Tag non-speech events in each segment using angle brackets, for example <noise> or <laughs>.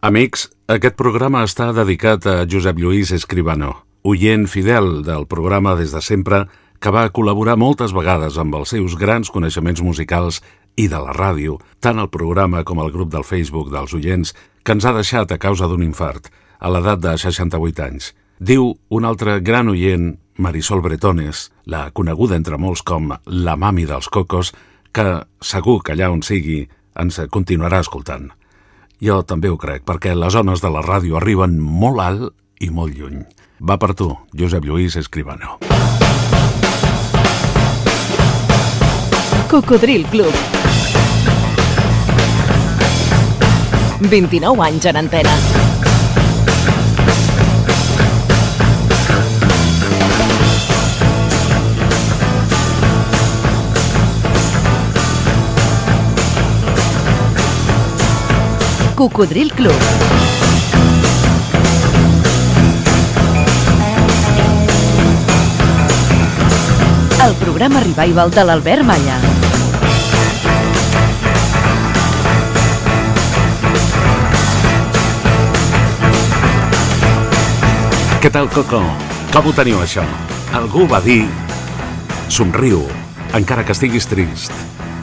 Amics, aquest programa està dedicat a Josep Lluís Escribano, oient fidel del programa des de sempre, que va col·laborar moltes vegades amb els seus grans coneixements musicals i de la ràdio, tant el programa com el grup del Facebook dels oients, que ens ha deixat a causa d'un infart, a l'edat de 68 anys. Diu un altre gran oient, Marisol Bretones, la coneguda entre molts com la mami dels cocos, que segur que allà on sigui ens continuarà escoltant. Jo també ho crec, perquè les zones de la ràdio arriben molt alt i molt lluny. Va per tu, Josep Lluís Escribano. Cocodril Club. 29 anys en antena. Cocodril Club. El programa revival de l'Albert Malla. Què tal, Coco? Com ho teniu, això? Algú va dir... Somriu, encara que estiguis trist,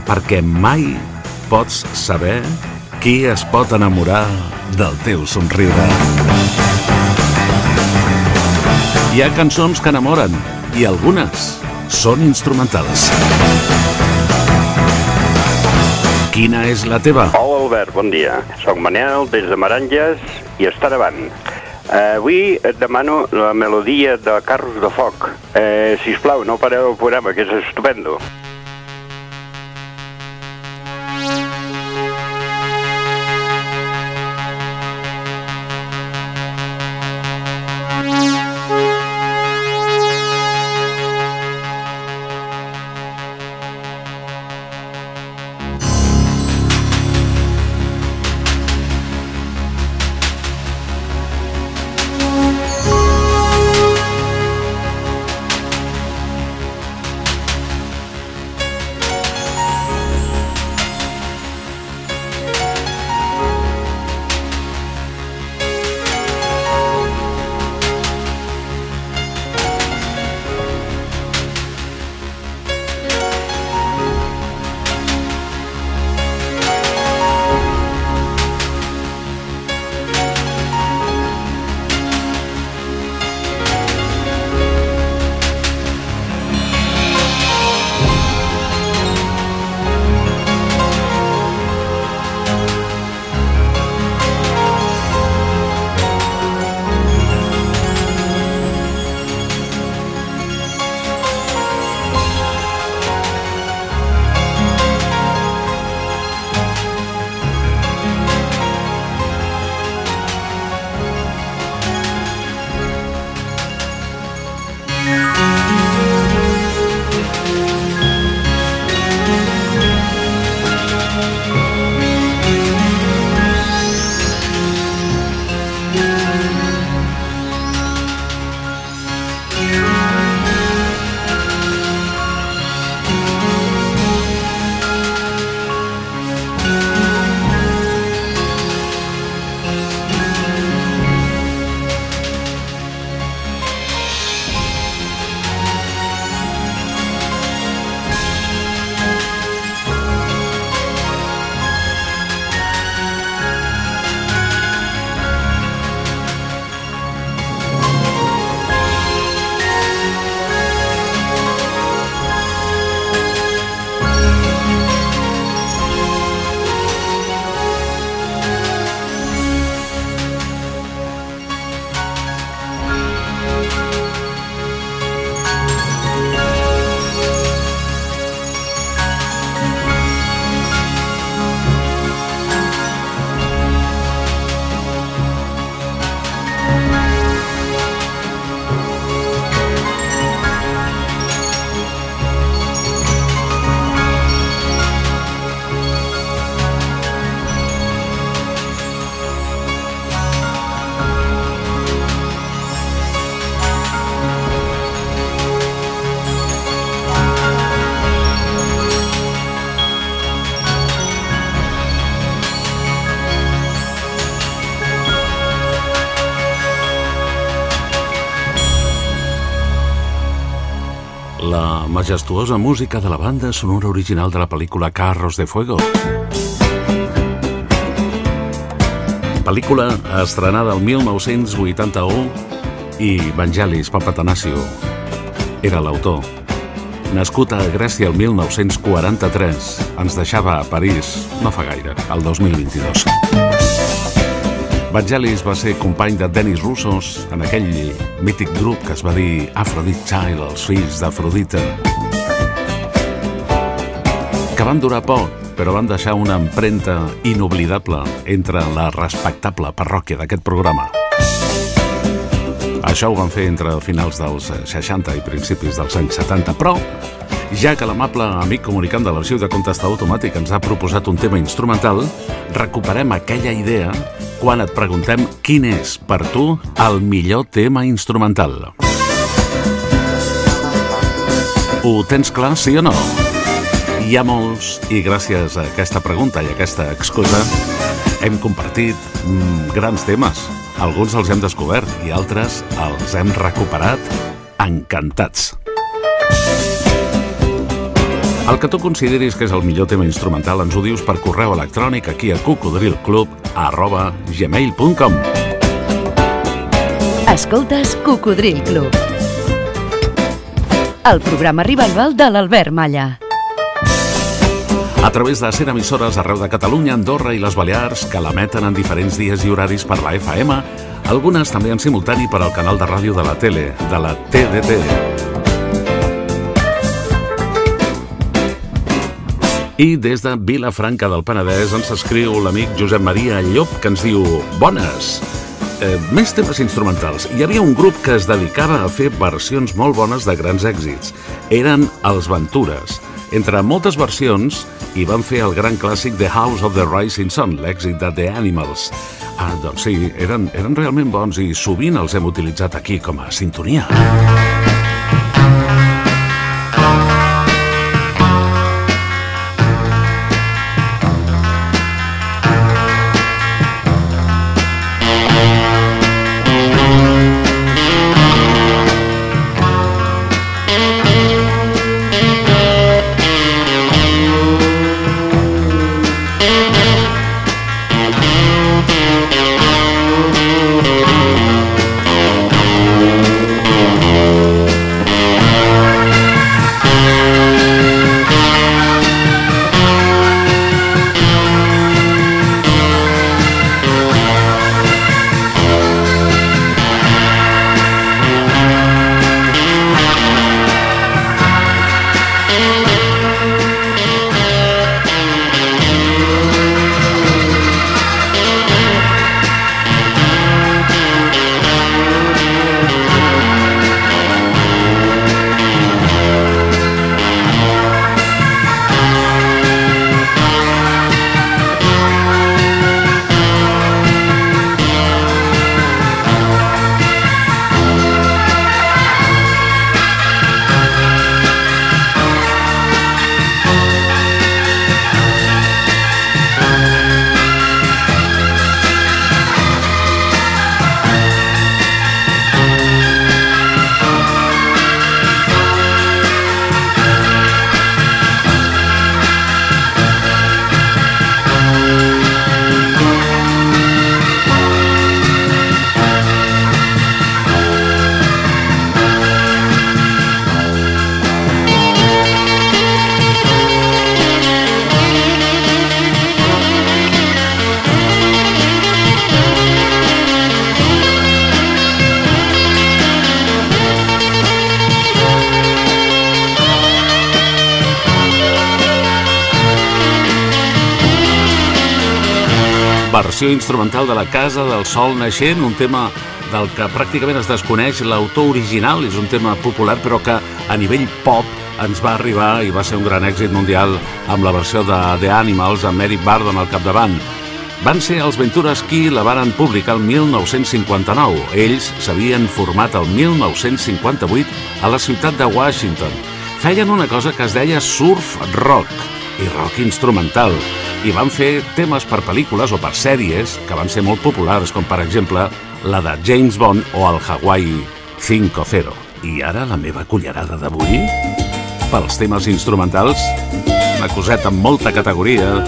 perquè mai pots saber qui es pot enamorar del teu somriure. Hi ha cançons que enamoren i algunes són instrumentals. Quina és la teva? Hola Albert, bon dia. Soc Manel des de Maranges i estar davant. Uh, avui et demano la melodia de Carros de Foc. Uh, sisplau, no pareu el programa, que és estupendo. Majestuosa música de la banda sonora original de la pel·lícula Carros de Fuego. Pel·lícula estrenada el 1981 i Vangelis Papatanasio era l'autor. Nascut a Grècia el 1943, ens deixava a París no fa gaire, el 2022. Vangelis va ser company de Dennis Russos en aquell mític grup que es va dir Aphrodite Child, els fills d'Afrodita, que van durar poc, però van deixar una empremta inoblidable entre la respectable parròquia d'aquest programa. Això ho van fer entre finals dels 60 i principis dels anys 70, però ja que l'amable amic comunicant de l'arxiu de contestador automàtic ens ha proposat un tema instrumental, recuperem aquella idea quan et preguntem quin és, per tu, el millor tema instrumental. Ho tens clar, sí o no? Hi ha molts, i gràcies a aquesta pregunta i a aquesta excusa, hem compartit mm, grans temes. Alguns els hem descobert i altres els hem recuperat encantats. El que tu consideris que és el millor tema instrumental ens ho dius per correu electrònic aquí a cocodrilclub arroba gmail.com Escoltes Cocodril Club. El programa revival de l'Albert Malla a través de 100 emissores arreu de Catalunya, Andorra i les Balears que l'emeten en diferents dies i horaris per la FM, algunes també en simultani per al canal de ràdio de la tele, de la TDT. I des de Vilafranca del Penedès ens escriu l'amic Josep Maria Llop que ens diu Bones! Eh, més temes instrumentals. Hi havia un grup que es dedicava a fer versions molt bones de grans èxits. Eren els Ventures. Entre moltes versions, i van fer el gran clàssic The House of the Rising Sun, l'èxit de The Animals. Ah, doncs sí, eren, eren realment bons i sovint els hem utilitzat aquí com a sintonia. Versió instrumental de la Casa del Sol Naixent, un tema del que pràcticament es desconeix l'autor original, és un tema popular però que a nivell pop ens va arribar i va ser un gran èxit mundial amb la versió de The Animals amb Eric Bardon al capdavant. Van ser els Ventures qui la varen publicar el 1959. Ells s'havien format el 1958 a la ciutat de Washington. Feien una cosa que es deia surf rock i rock instrumental i van fer temes per pel·lícules o per sèries que van ser molt populars, com per exemple la de James Bond o el Hawaii 5-0. I ara la meva cullerada d'avui? Pels temes instrumentals, una coseta amb molta categoria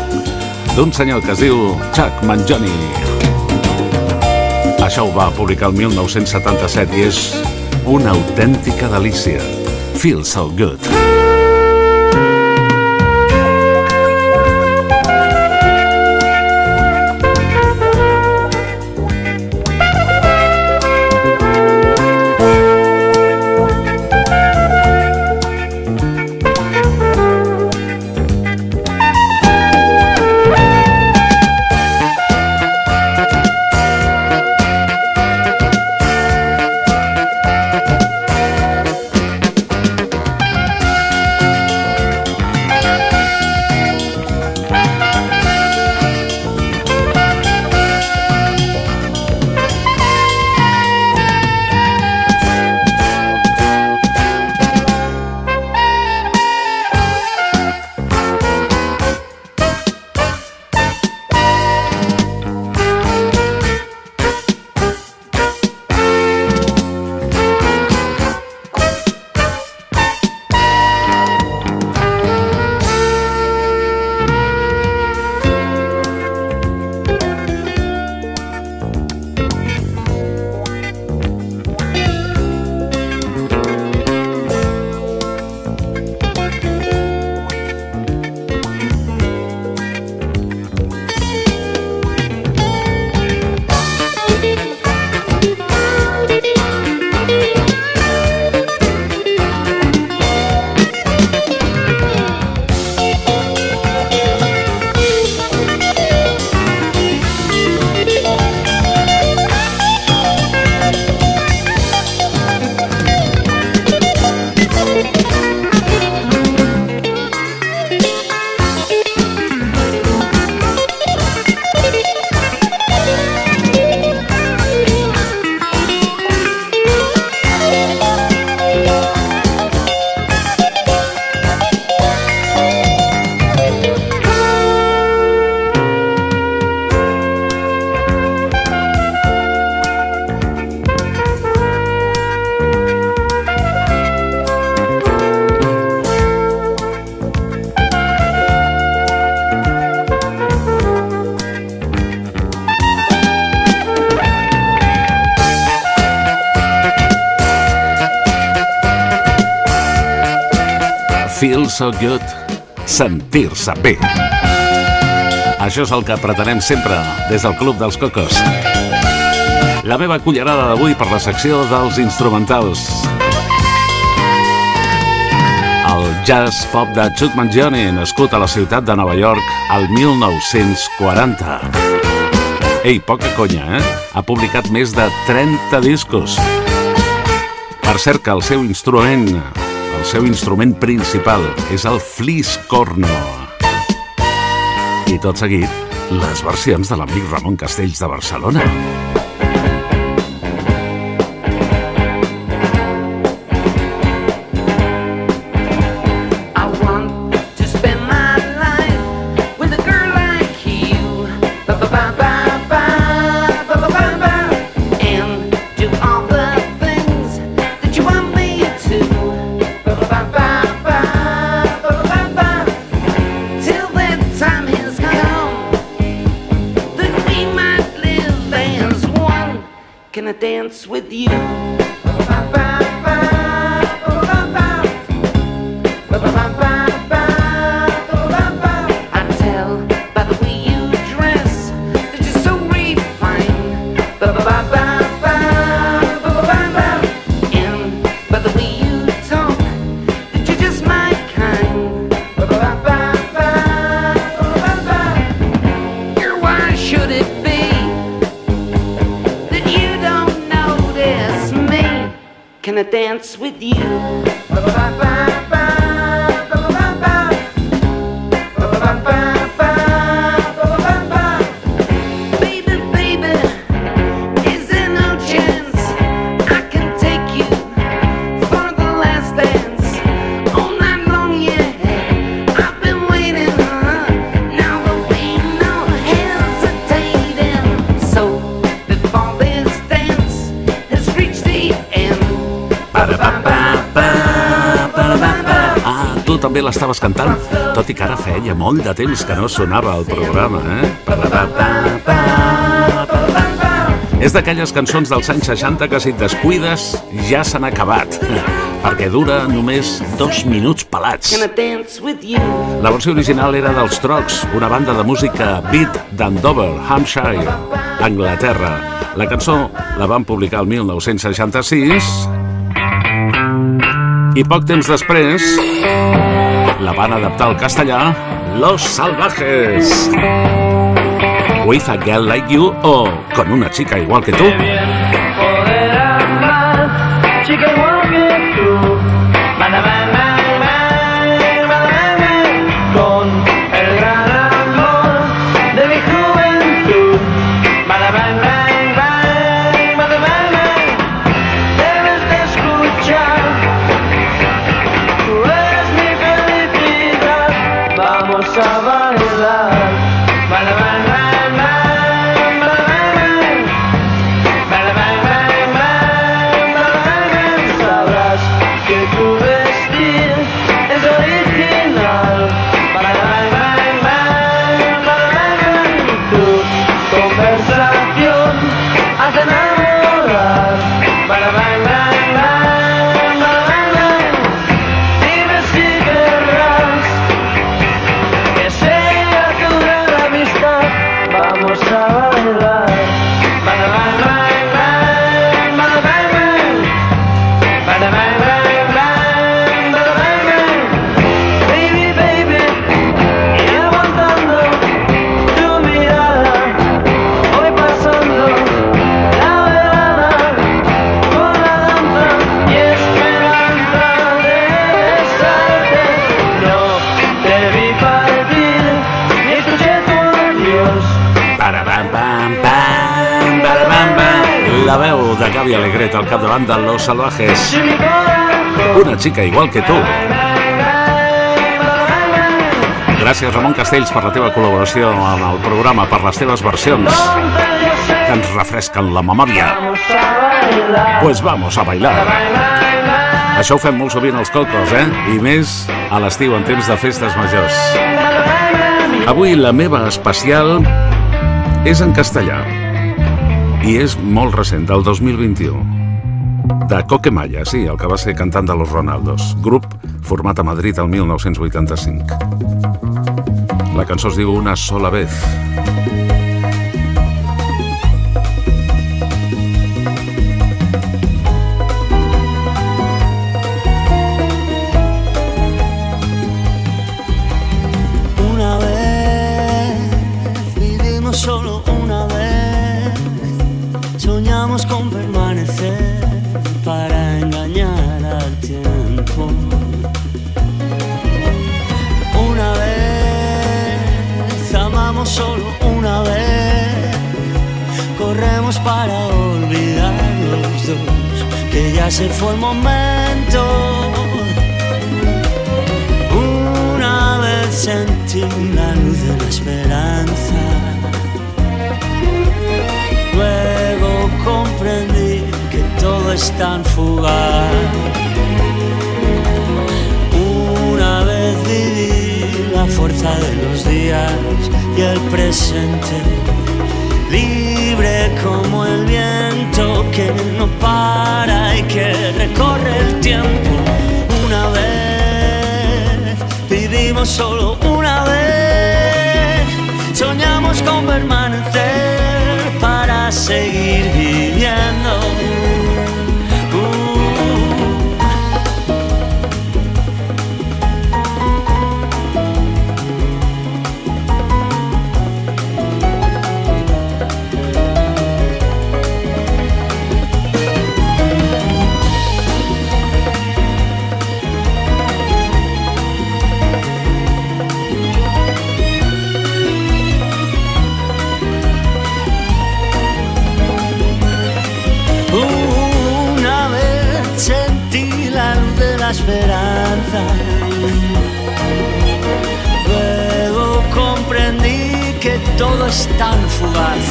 d'un senyor que es diu Chuck Mangione. Això ho va publicar el 1977 i és una autèntica delícia. Feel so good. Feel so good. Sentir-se bé. Això és el que pretenem sempre des del Club dels Cocos. La meva cullerada d'avui per la secció dels instrumentals. El jazz pop de Chuck Mangione, nascut a la ciutat de Nova York al 1940. Ei, poca conya, eh? Ha publicat més de 30 discos. Per cert que el seu instrument seu instrument principal és el fliscorno. I tot seguit, les versions de l'amic Ramon Castells de Barcelona. També l'estaves cantant, tot i que ara feia molt de temps que no sonava al programa, eh? És d'aquelles cançons dels anys 60 que si et descuides ja s'han acabat, <laughs> perquè dura només dos minuts pelats. La versió original era dels Trocs, una banda de música beat d'Andover, Hampshire, Anglaterra. La cançó la van publicar el 1966 i poc temps després la van adaptar al castellà Los Salvajes. With a Girl Like You o Con una chica igual que amar, chica igual De Los Salvajes. Una chica igual que tu. Gràcies, Ramon Castells, per la teva col·laboració amb el programa, per les teves versions que ens refresquen la memòria. Pues vamos a bailar. Això ho fem molt sovint als cocos, eh? I més a l'estiu, en temps de festes majors. Avui la meva especial és en castellà i és molt recent, del 2021. De Coque Maya, sí, el que va ser cantant de Los Ronaldos, grup format a Madrid el 1985. La cançó es diu Una sola vez. Todo es tan fugaz. Una vez viví la fuerza de los días y el presente. Libre como el viento que no para y que recorre el tiempo. Una vez vivimos solo una vez. Soñamos con permanecer para seguir viviendo. es tan fugaz.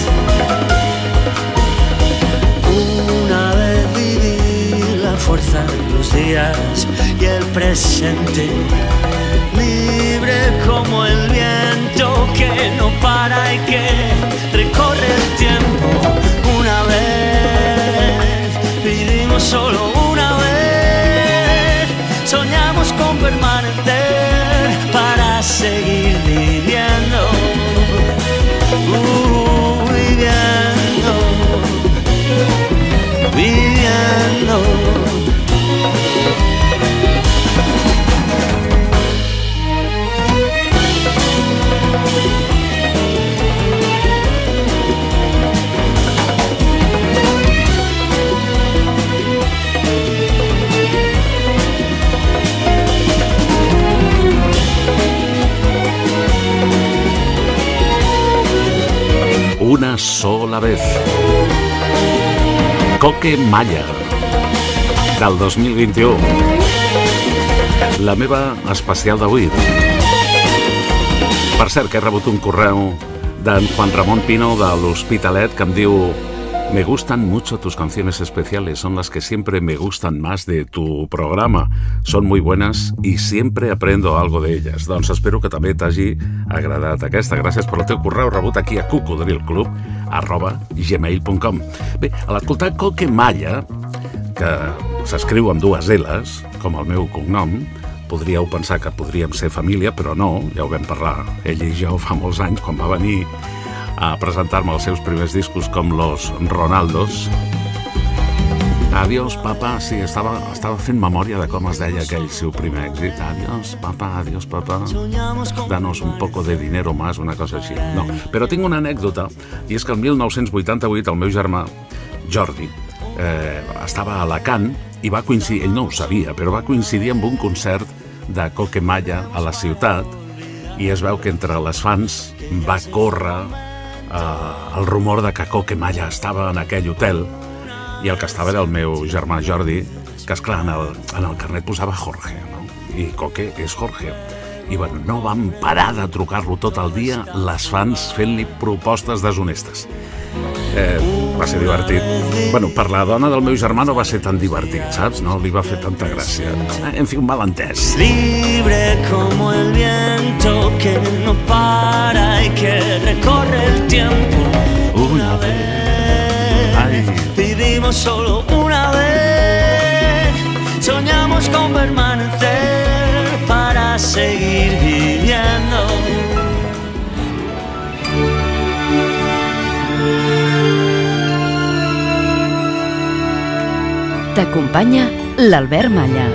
Una vez viví la fuerza de los días y el presente, libre como el viento que no para y que recorre el tiempo. Una vez vivimos solo una vez, soñamos con permanecer para seguir viviendo. Ooh. Coque Malla, del 2021. La meva especial d'avui. Per cert, que he rebut un correu d'en Juan Ramon Pino de l'Hospitalet que em diu Me gustan mucho tus canciones especiales, son las que siempre me gustan más de tu programa. Son muy buenas y siempre aprendo algo de ellas. Doncs espero que també t'hagi agradat aquesta. Gràcies per el teu correu rebut aquí a cocodrilclub arroba gmail.com Bé, a l'escoltar Coque Malla, que s'escriu amb dues L's, com el meu cognom, podríeu pensar que podríem ser família, però no, ja ho vam parlar ell i jo fa molts anys, quan va venir a presentar-me els seus primers discos com Los Ronaldos. Adiós, papa. Sí, estava, estava fent memòria de com es deia aquell seu primer èxit. Adiós, papa, adiós, papa. Danos un poco de dinero más, una cosa així. No, però tinc una anècdota, i és que el 1988 el meu germà, Jordi, eh, estava a Alacant i va coincidir, ell no ho sabia, però va coincidir amb un concert de Coquemalla a la ciutat i es veu que entre les fans va córrer eh, el rumor de que Coque Malla estava en aquell hotel i el que estava era el meu germà Jordi, que esclar, en el, en el carnet posava Jorge, no? i Coque és Jorge. I bueno, no van parar de trucar-lo tot el dia les fans fent-li propostes deshonestes. Eh, va ser divertit. Bueno, per la dona del meu germà no va ser tan divertit, saps? No li va fer tanta gràcia. En fi, un malentès. Libre como el viento que no para y que recorre el tiempo. Una vez Ay. Vivimos solo una vez. Soñamos con permanecer para seguir viviendo. T'acompanya l'Albert Malla.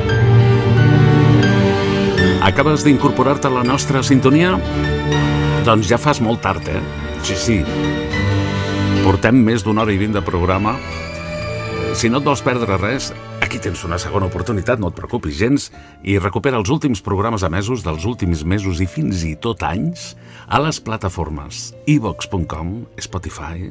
Acabes d'incorporar-te a la nostra sintonia? Doncs ja fas molt tard, eh? Sí, sí. Portem més d'una hora i vint de programa. Si no et vols perdre res, aquí tens una segona oportunitat, no et preocupis gens, i recupera els últims programes emesos dels últims mesos i fins i tot anys a les plataformes ivox.com, Spotify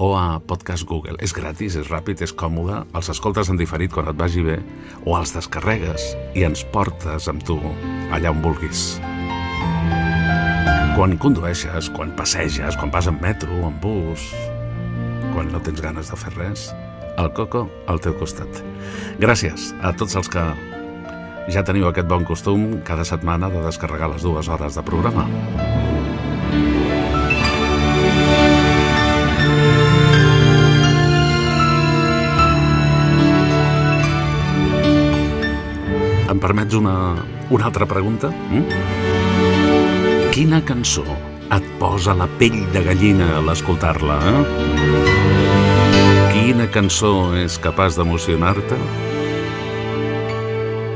o a Podcast Google. És gratis, és ràpid, és còmode, els escoltes en diferit quan et vagi bé, o els descarregues i ens portes amb tu allà on vulguis. Quan condueixes, quan passeges, quan vas en metro, en bus, quan no tens ganes de fer res, el Coco al teu costat. Gràcies a tots els que ja teniu aquest bon costum cada setmana de descarregar les dues hores de programa. Em permets una, una altra pregunta? Mm? Quina cançó et posa la pell de gallina a l'escoltar-la, eh? Quina cançó és capaç d'emocionar-te?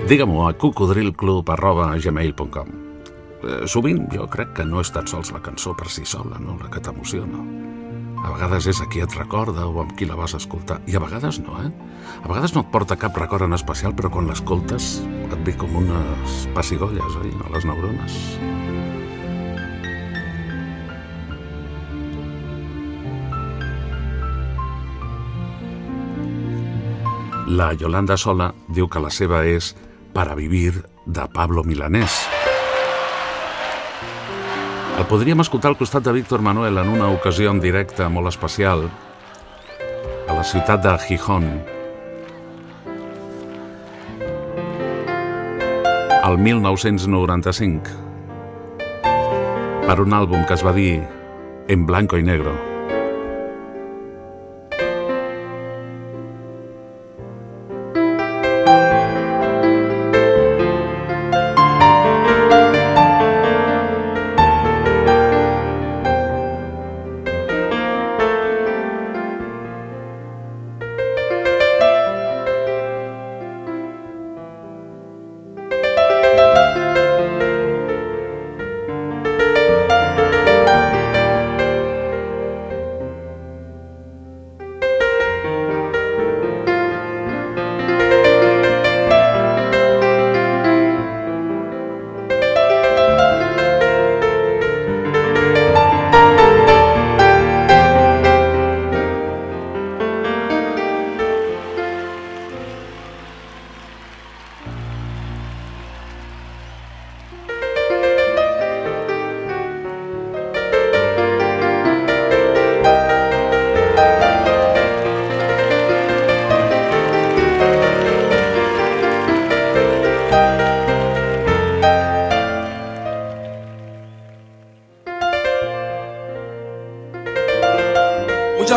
Digue-m'ho a cocodrilclub.gmail.com eh, Sovint jo crec que no és tan sols la cançó per si sola, no?, la que t'emociona. A vegades és a qui et recorda o amb qui la vas escoltar. I a vegades no, eh? A vegades no et porta cap record en especial, però quan l'escoltes et ve com unes pessigolles, oi?, a les neurones. La Yolanda Sola diu que la seva és Para vivir de Pablo Milanés. El podríem escoltar al costat de Víctor Manuel en una ocasió en directe molt especial a la ciutat de Gijón. El 1995 per un àlbum que es va dir En blanco y negro.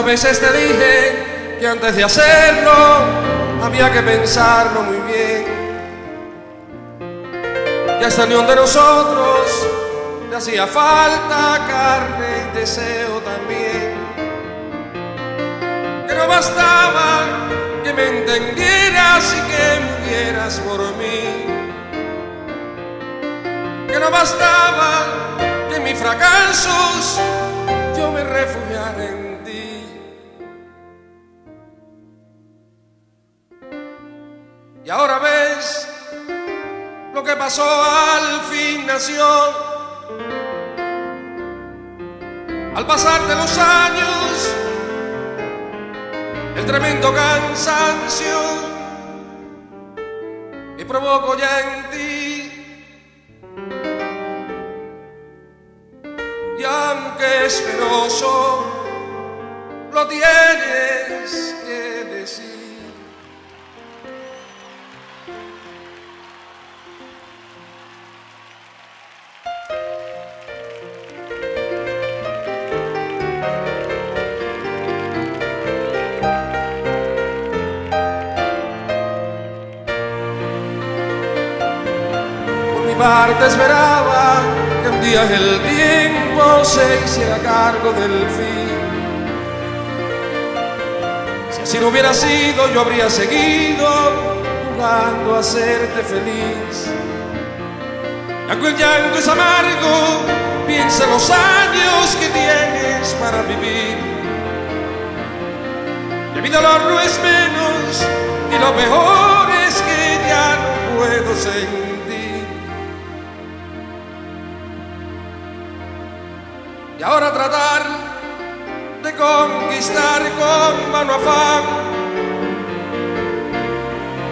Veces te dije que antes de hacerlo había que pensarlo muy bien. Que esta unión de nosotros le hacía falta carne y deseo también. Que no bastaba que me entendieras y que murieras por mí. Que no bastaba que mis fracasos yo me refugiara en que pasó al fin nació. Al pasar de los años, el tremendo cansancio que provoco ya en ti. Y aunque es penoso, lo tienes que decir. Mi parte esperaba que un día el tiempo se hiciera cargo del fin. Si así no hubiera sido, yo habría seguido jugando a hacerte feliz. Y aunque el llanto es amargo, piensa en los años que tienes para vivir. Y mi dolor no es menos, y lo peor es que ya no puedo sentir. Y ahora tratar de conquistar con mano afán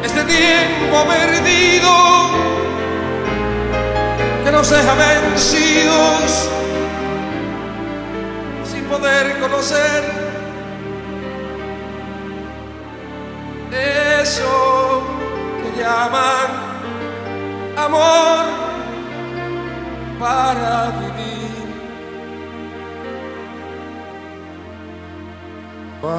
este tiempo perdido que nos deja vencidos sin poder conocer eso que llaman amor para vivir. Per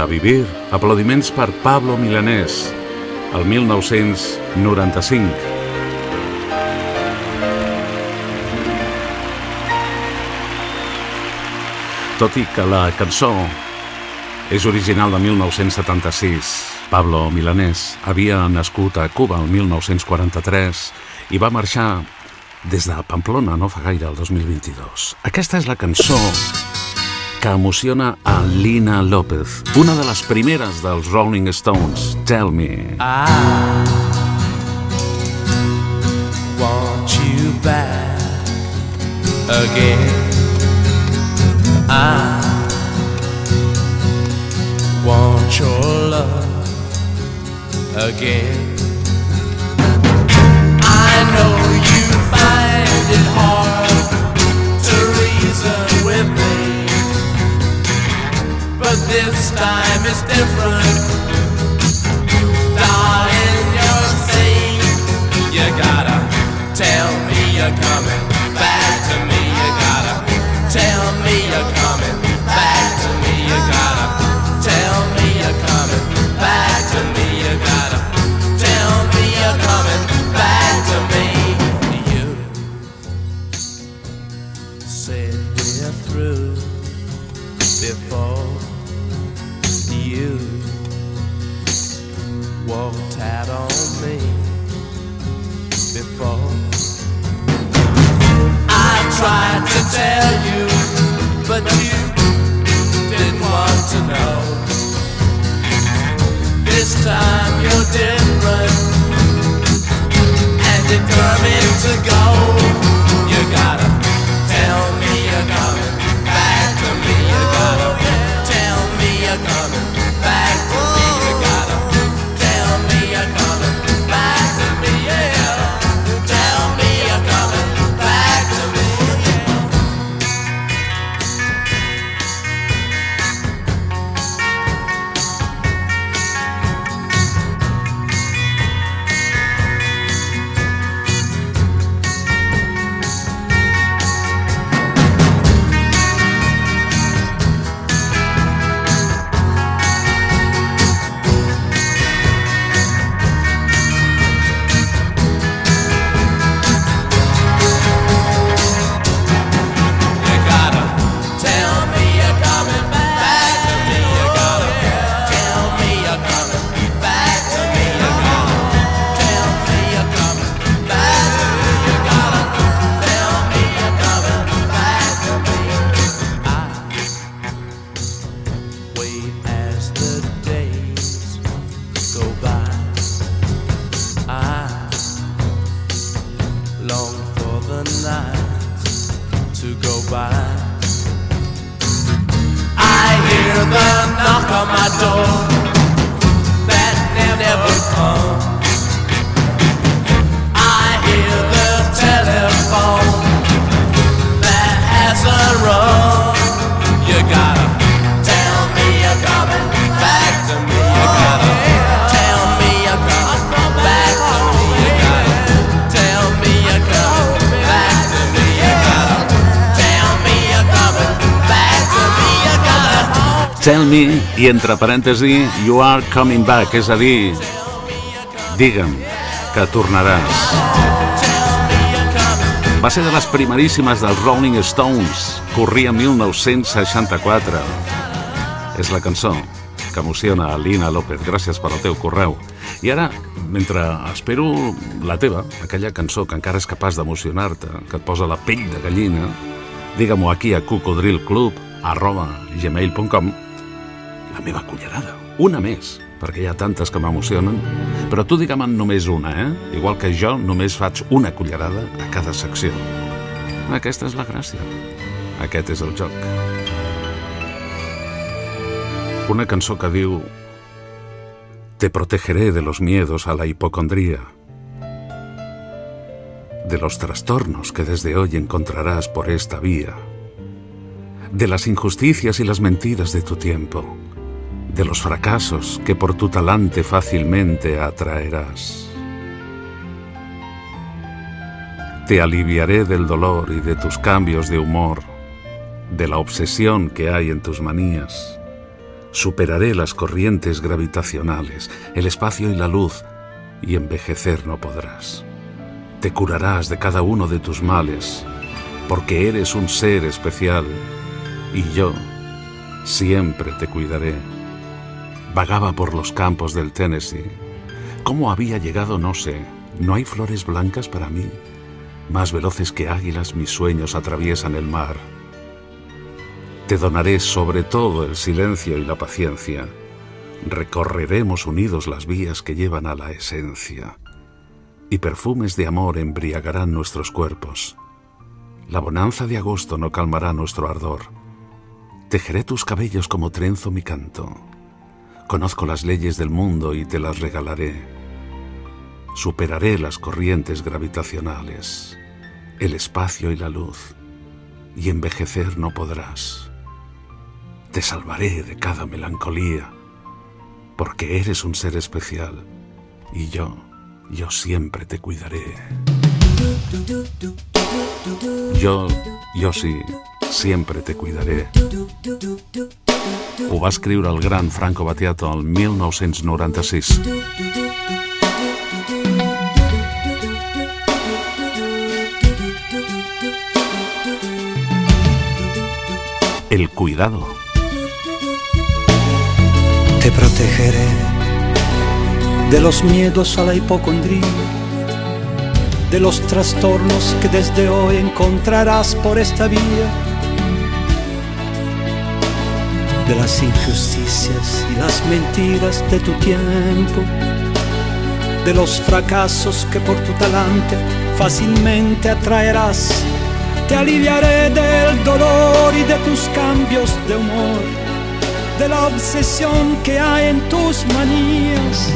a vivir, aplaudiments per Pablo Milanés, el 1995. Tot i que la cançó és original de 1976, Pablo Milanés havia nascut a Cuba el 1943 i va marxar des de Pamplona no fa gaire, el 2022. Aquesta és la cançó que emociona a Lina López, una de les primeres dels Rolling Stones, Tell Me. I want you back again. I want your love again. Different. I entre parèntesi, you are coming back, és a dir, digue'm que tornaràs. Va ser de les primeríssimes dels Rolling Stones, corria 1964. És la cançó que emociona a Lina López. Gràcies per al teu correu. I ara, mentre espero la teva, aquella cançó que encara és capaç d'emocionar-te, que et posa la pell de gallina, digue-m'ho aquí a cocodrilclub arroba gmail.com la meva cullerada, una més, perquè hi ha tantes que m'emocionen, però tu digue'm només una, eh? Igual que jo només faig una cullerada a cada secció. Aquesta és la gràcia. Aquest és el joc. Una cançó que diu Te protegeré de los miedos a la hipocondría, de los trastornos que desde hoy encontrarás por esta vía, de las injusticias y las mentiras de tu tiempo, de los fracasos que por tu talante fácilmente atraerás. Te aliviaré del dolor y de tus cambios de humor, de la obsesión que hay en tus manías. Superaré las corrientes gravitacionales, el espacio y la luz, y envejecer no podrás. Te curarás de cada uno de tus males, porque eres un ser especial, y yo siempre te cuidaré. Vagaba por los campos del Tennessee. ¿Cómo había llegado? No sé. ¿No hay flores blancas para mí? Más veloces que águilas mis sueños atraviesan el mar. Te donaré sobre todo el silencio y la paciencia. Recorreremos unidos las vías que llevan a la esencia. Y perfumes de amor embriagarán nuestros cuerpos. La bonanza de agosto no calmará nuestro ardor. Tejeré tus cabellos como trenzo mi canto. Conozco las leyes del mundo y te las regalaré. Superaré las corrientes gravitacionales, el espacio y la luz, y envejecer no podrás. Te salvaré de cada melancolía, porque eres un ser especial, y yo, yo siempre te cuidaré. Yo, yo sí, siempre te cuidaré. Ho va escriure el gran Franco Battiato el 1996. El cuidado. Te protegeré de los miedos a la hipocondría, de los trastornos que desde hoy encontrarás por esta vía, de las injusticias y las mentiras de tu tiempo, de los fracasos que por tu talante fácilmente atraerás. Te aliviaré del dolor y de tus cambios de humor de la obsesión que hay en tus manías.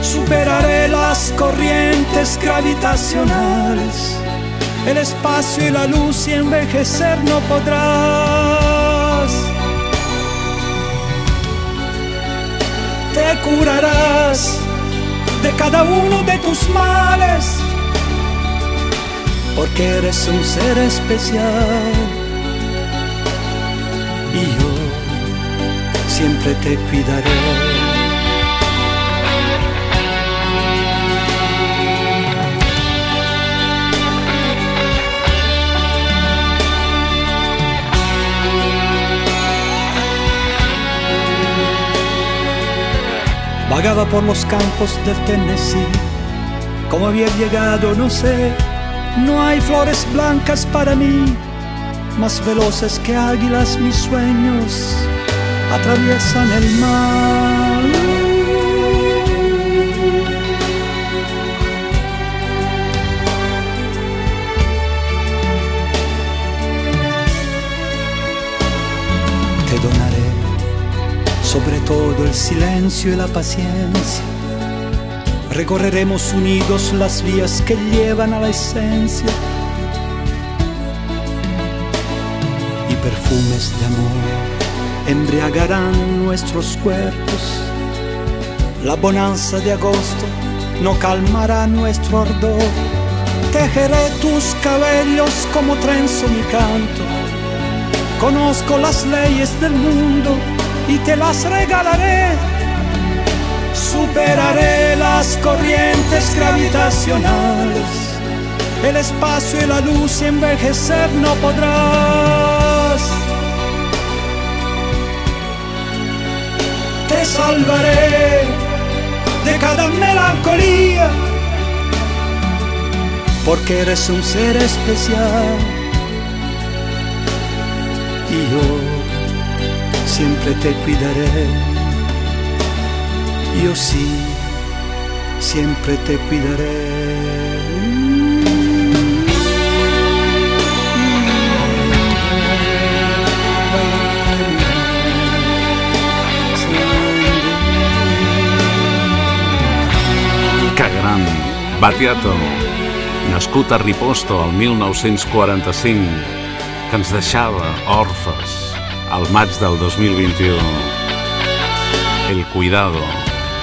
Superaré las corrientes gravitacionales, el espacio y la luz y envejecer no podrás. Te curarás de cada uno de tus males, porque eres un ser especial y yo siempre te cuidaré. Vagaba por los campos del Tennessee, como había llegado no sé, no hay flores blancas para mí, más veloces que águilas mis sueños atraviesan el mar. Sobre todo el silencio y la paciencia. Recorreremos unidos las vías que llevan a la esencia y perfumes de amor embriagarán nuestros cuerpos. La bonanza de agosto no calmará nuestro ardor. Tejeré tus cabellos como trenzo mi canto. Conozco las leyes del mundo y te las regalaré. Superaré las corrientes gravitacionales. El espacio y la luz envejecer no podrás. Te salvaré de cada melancolía, porque eres un ser especial. Y yo siempre te cuidaré. Yo sí, siempre te cuidaré. Que gran! Battiato, nascut a Riposto el 1945, que ens deixava orfes al maig del 2021. El cuidado.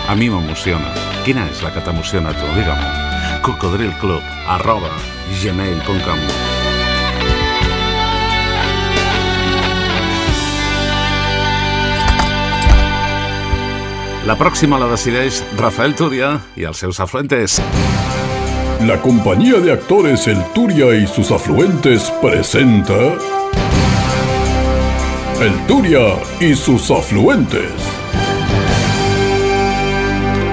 A mi m'emociona. Quina és la que t'emociona tu? Digue-m'ho. cocodrilclub arroba gmail.com La pròxima la decideix Rafael Turia i els seus afluentes. La compañía de actores El Turia y sus afluentes presenta El Turia y sus afluentes.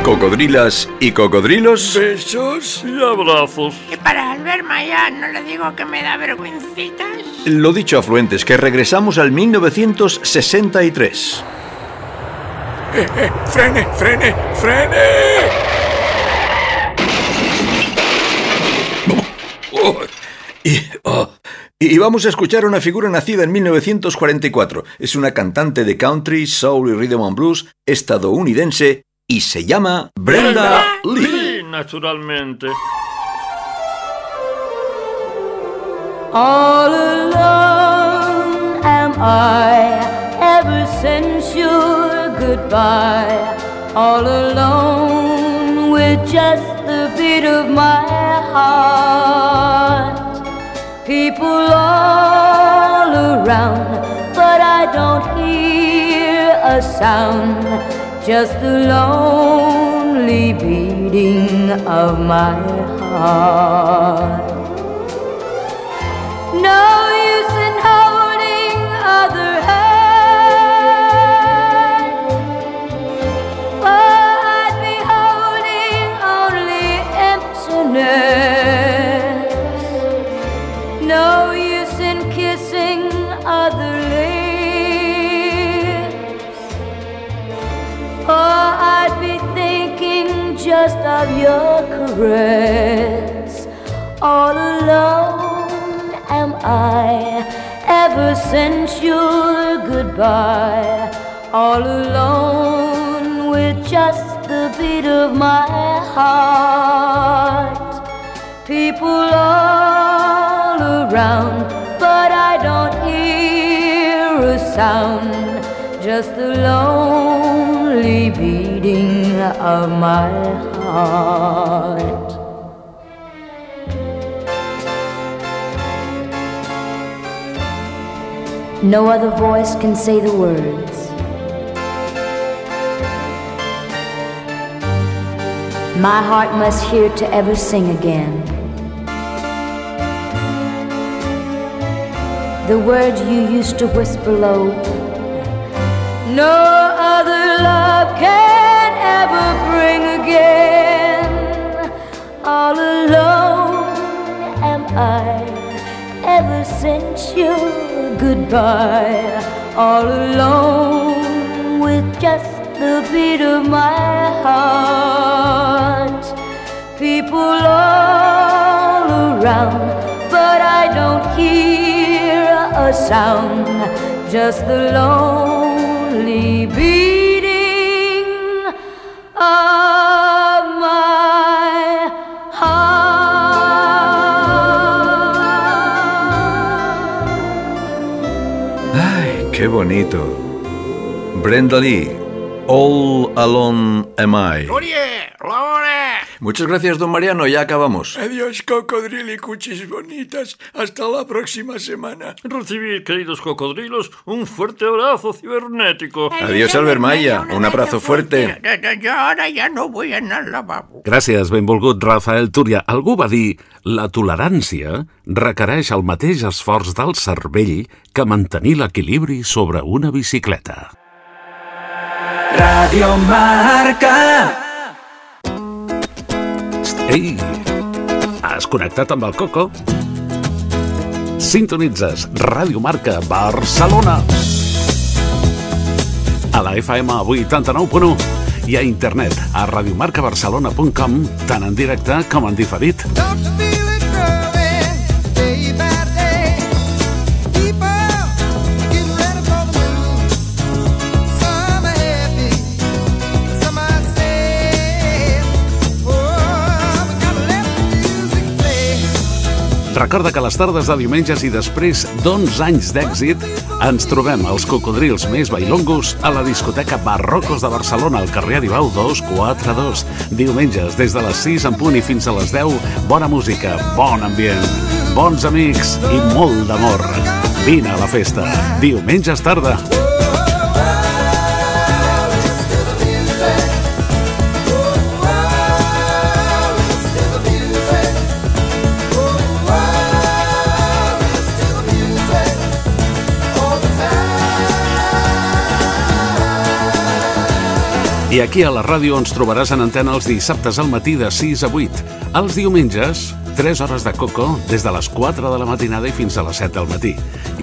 Cocodrilas y cocodrilos. Besos y abrazos. Y para Albert Maya no le digo que me da vergüencitas. Lo dicho, afluentes, que regresamos al 1963. Eh, eh, frene, frene, frene. Oh, y, oh, y vamos a escuchar a una figura nacida en 1944. Es una cantante de country, soul y rhythm and blues estadounidense y se llama Brenda, Lee. Lee, naturalmente. All alone am I ever since your goodbye. All alone with just the beat of my heart. People all around, but I don't hear a sound. Just the lonely beating of my heart. No use in just of your caress all alone am I ever since your goodbye. All alone with just the beat of my heart. People all around, but I don't hear a sound. Just the lonely beating of my heart. No other voice can say the words. My heart must hear to ever sing again. The words you used to whisper low. No other again. All alone am I ever since your goodbye. All alone with just the beat of my heart. People all around, but I don't hear a sound. Just the lonely beat of bonito. Brenda Lee, All Alone Am I. Muchas gracias, don Mariano, ya acabamos. Adiós, cocodrilo y cuchis bonitas. Hasta la próxima semana. Recibid, queridos cocodrilos, un fuerte abrazo cibernético. Adiós, Albert Maya, un abrazo fuerte. Jo ara ja no vull anar al lavabo. Gràcies, benvolgut Rafael Túria. Algú va dir la tolerància requereix el mateix esforç del cervell que mantenir l'equilibri sobre una bicicleta. Radio Marca. Ei, has connectat amb el Coco? Sintonitzes Ràdio Marca Barcelona. A la FM 89.1 i a internet a radiomarcabarcelona.com tant en directe com en diferit. Recorda que les tardes de diumenges i després d'11 anys d'èxit ens trobem els cocodrils més bailongos a la discoteca Barrocos de Barcelona al carrer Aribau 242. Diumenges des de les 6 en punt i fins a les 10, bona música, bon ambient, bons amics i molt d'amor. Vine a la festa. Diumenges tarda. I aquí a la ràdio ens trobaràs en antena els dissabtes al matí de 6 a 8. Els diumenges, 3 hores de coco des de les 4 de la matinada i fins a les 7 del matí.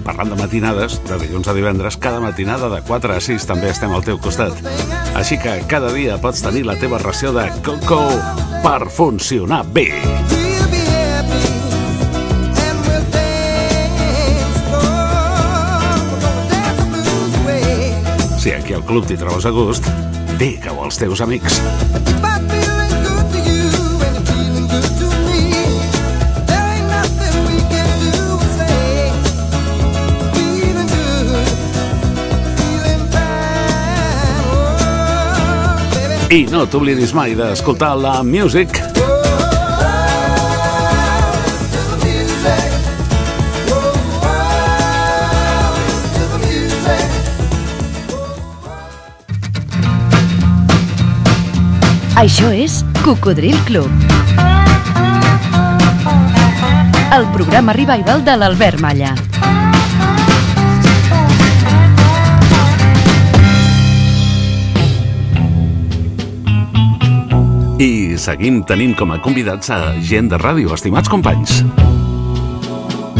I parlant de matinades, de dilluns a divendres, cada matinada de 4 a 6 també estem al teu costat. Així que cada dia pots tenir la teva ració de coco per funcionar bé. Si aquí al club t'hi trobes a gust, digue-ho als teus amics. I no t'oblidis mai d'escoltar la music. Això és Cocodril Club. El programa revival de l'Albert Malla. I seguim tenint com a convidats a gent de ràdio, estimats companys.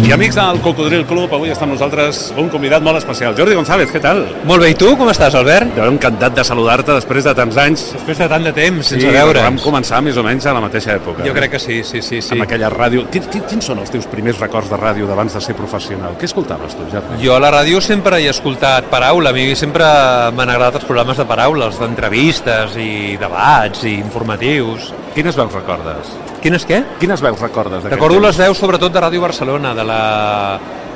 I amics del Cocodril Club, avui està amb nosaltres un convidat molt especial. Jordi González, què tal? Molt bé, i tu? Com estàs, Albert? Jo encantat de saludar-te després de tants anys. Després de tant de temps, Sí, sense veure'ns. vam començar més o menys a la mateixa època. Jo crec que sí, sí, sí. sí. Amb aquella ràdio... Quins, quins, quins són els teus primers records de ràdio d'abans de ser professional? Què escoltaves tu, Jordi? Jo a la ràdio sempre he escoltat paraula, a mi sempre m'han agradat els programes de paraules, d'entrevistes i debats i informatius. Quines veus recordes? Quines què? Quines veus recordes? Recordo temps? les veus sobretot de Ràdio Barcelona, de la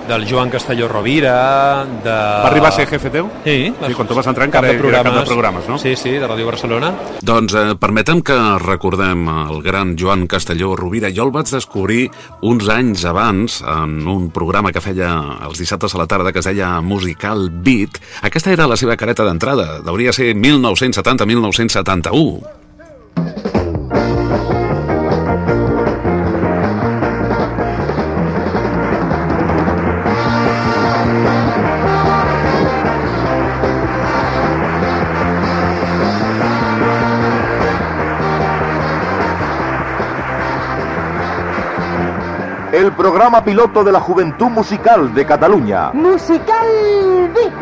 del Joan Castelló Rovira, de... Va arribar a ser jefe teu? Sí, Sí, quan tu vas entrar cap encara de era cap de programes, no? Sí, sí, de Ràdio Barcelona. Doncs eh, permetem que recordem el gran Joan Castelló Rovira. Jo el vaig descobrir uns anys abans en un programa que feia els dissabtes a la tarda que es deia Musical Beat. Aquesta era la seva careta d'entrada. Hauria ser 1970-1971. El programa piloto de la Juventud Musical de Cataluña. Musical Beat.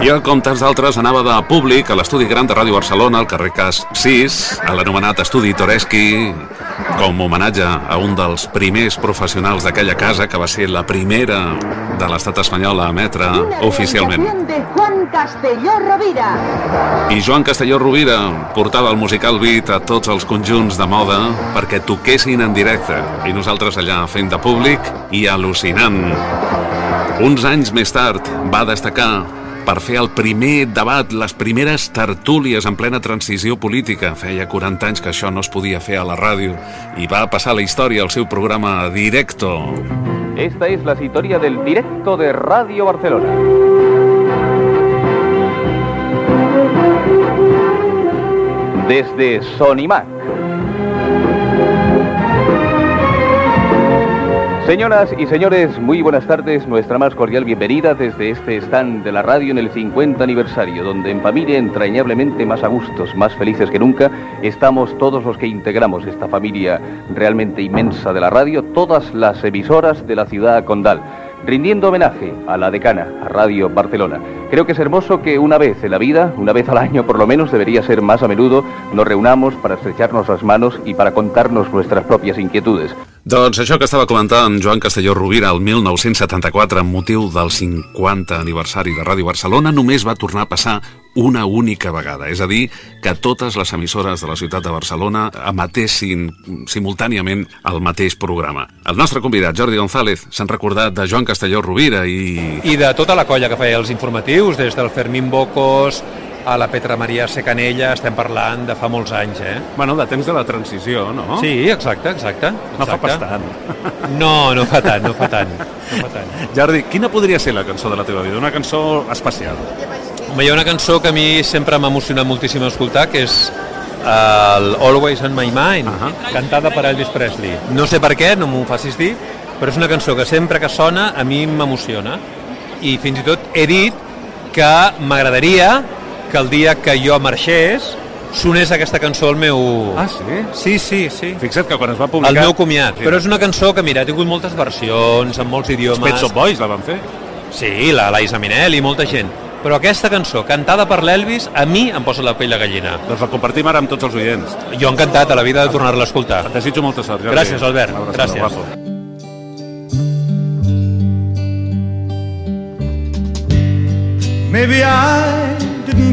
Jo, com tants d'altres, anava de públic a l'estudi gran de Ràdio Barcelona, al carrer Cas 6, a l'anomenat Estudi Toreski, com homenatge a un dels primers professionals d'aquella casa que va ser la primera de l'estat espanyol a emetre oficialment. de Juan Castelló Rovira. I Joan Castelló Rovira portava el musical Beat a tots els conjunts de moda perquè toquessin en directe i nosaltres allà fent de públic i al·lucinant. Uns anys més tard va destacar per fer el primer debat, les primeres tertúlies en plena transició política. Feia 40 anys que això no es podia fer a la ràdio i va passar la història el seu programa Directo. Esta es la historia del directo de Radio Barcelona. Desde Sonimac. Señoras y señores, muy buenas tardes. Nuestra más cordial bienvenida desde este stand de la radio en el 50 aniversario, donde en familia entrañablemente más a gustos, más felices que nunca, estamos todos los que integramos esta familia realmente inmensa de la radio, todas las emisoras de la ciudad condal rindiendo homenaje a la decana, a Radio Barcelona. Creo que es hermoso que una vez en la vida, una vez al año por lo menos, debería ser más a menudo, nos reunamos para estrecharnos las manos y para contarnos nuestras propias inquietudes. Doncs això que estava comentant Joan Castelló Rovira el 1974 amb motiu del 50 aniversari de Ràdio Barcelona només va tornar a passar una única vegada, és a dir, que totes les emissores de la ciutat de Barcelona emetessin simultàniament el mateix programa. El nostre convidat, Jordi González, s'han recordat de Joan Castelló Rovira i... I de tota la colla que feia els informatius, des del Fermín Bocos a la Petra Maria Secanella, estem parlant de fa molts anys, eh? Bueno, de temps de la transició, no? Sí, exacte, exacte. No fa exacte. pas tant. No, no fa tant, no fa tant. No fa tant. Jordi, quina podria ser la cançó de la teva vida? Una cançó especial. Home, hi ha una cançó que a mi sempre m'ha emocionat moltíssim escoltar, que és el Always on My Mind, uh -huh. cantada per Elvis Presley. No sé per què, no m'ho facis dir, però és una cançó que sempre que sona a mi m'emociona. I fins i tot he dit que m'agradaria que el dia que jo marxés sonés aquesta cançó al meu... Ah, sí? Sí, sí, sí. Fixa't que quan es va publicar... El meu comiat. Però és una cançó que, mira, ha tingut moltes versions, en molts idiomes... Els Pet Shop Boys la van fer. Sí, la Laisa Minelli i molta gent. Però aquesta cançó, cantada per l'Elvis, a mi em posa la pell de gallina. Doncs la compartim ara amb tots els oients. Jo encantat a la vida de tornar-la a escoltar. Et desitjo molta sort, Jordi. Gràcies, Albert. Abraçada, Gràcies. guapo. Maybe I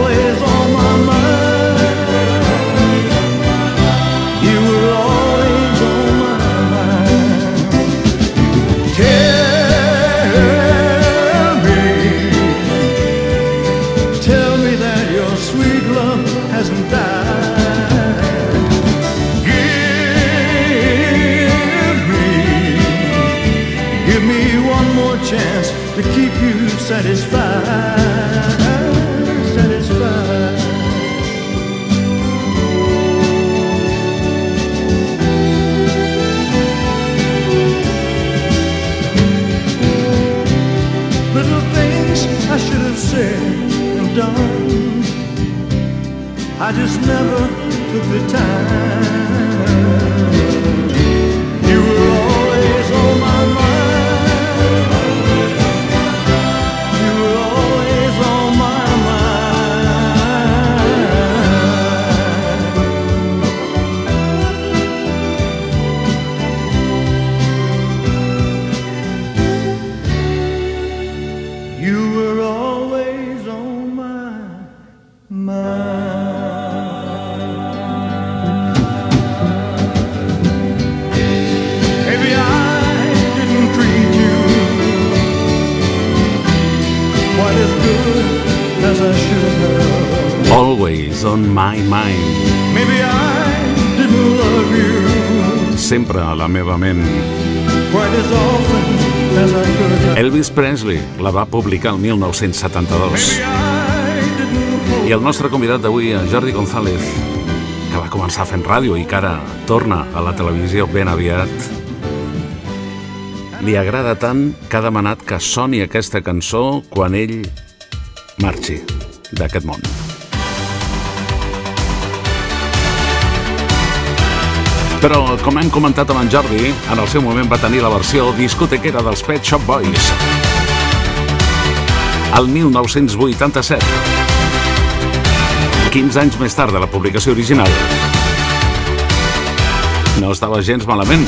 Always I just never took the time. On my mind. Maybe I didn't love you Sempre a la meva ment. quite as often as I could. Elvis Presley la va publicar el 1972. I el nostre convidat d'avui, Jordi González, que va començar fent ràdio i que ara torna a la televisió ben aviat, li agrada tant que ha demanat que soni aquesta cançó quan ell marxi d'aquest món. Però, com hem comentat amb en Jordi, en el seu moment va tenir la versió discotequera dels Pet Shop Boys. El 1987. 15 anys més tard de la publicació original. No estava gens malament.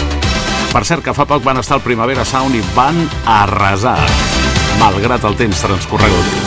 Per cert que fa poc van estar al Primavera Sound i van arrasar, malgrat el temps transcorregut.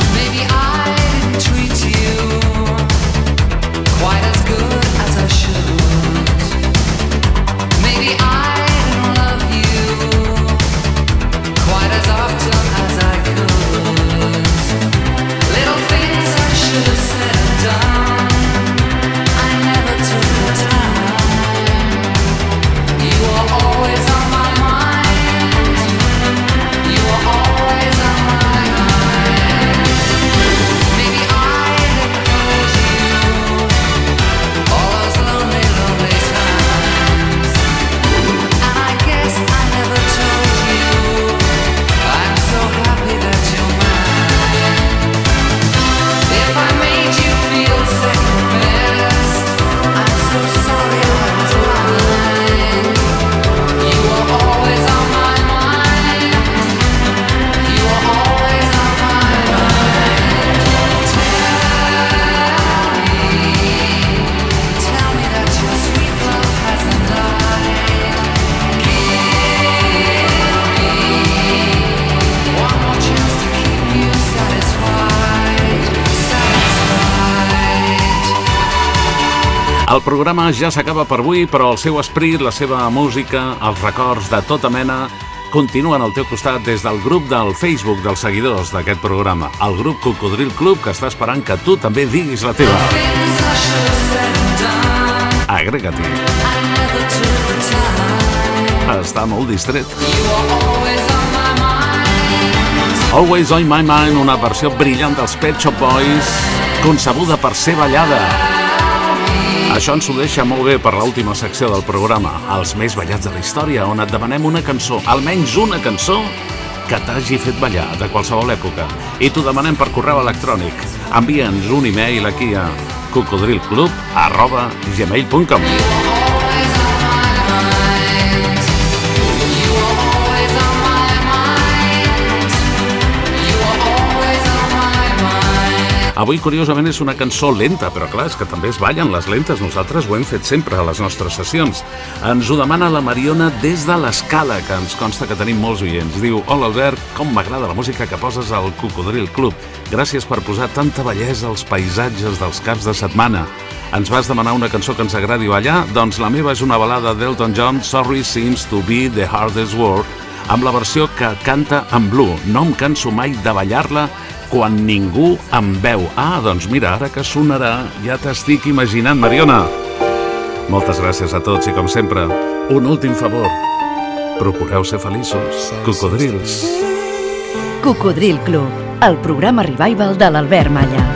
Programa ja s'acaba per avui, però el seu esperit, la seva música, els records de tota mena continuen al teu costat des del grup del Facebook dels seguidors d'aquest programa, el grup Cocodril Club, que està esperant que tu també diguis la teva. Agrega-t'hi. Està molt distret. Always on my mind, una versió brillant dels Pet Shop Boys, concebuda per ser ballada. Això ens ho deixa molt bé per l'última secció del programa, els més ballats de la història, on et demanem una cançó, almenys una cançó, que t'hagi fet ballar de qualsevol època. I t'ho demanem per correu electrònic. Envia'ns un e-mail aquí a cocodrilclub arroba gmail.com Avui, curiosament, és una cançó lenta, però clar, és que també es ballen les lentes. Nosaltres ho hem fet sempre a les nostres sessions. Ens ho demana la Mariona des de l'escala, que ens consta que tenim molts oients. Diu, hola Albert, com m'agrada la música que poses al Cocodril Club. Gràcies per posar tanta bellesa als paisatges dels caps de setmana. Ens vas demanar una cançó que ens agradi ballar? Doncs la meva és una balada d'Elton John, Sorry Seems to be the Hardest Word, amb la versió que canta en Blue. No em canso mai de ballar-la quan ningú em veu. Ah, doncs mira, ara que sonarà ja t'estic imaginant, Mariona. Moltes gràcies a tots i, com sempre, un últim favor. Procureu ser feliços, cocodrils. Cocodril Club, el programa revival de l'Albert Malla.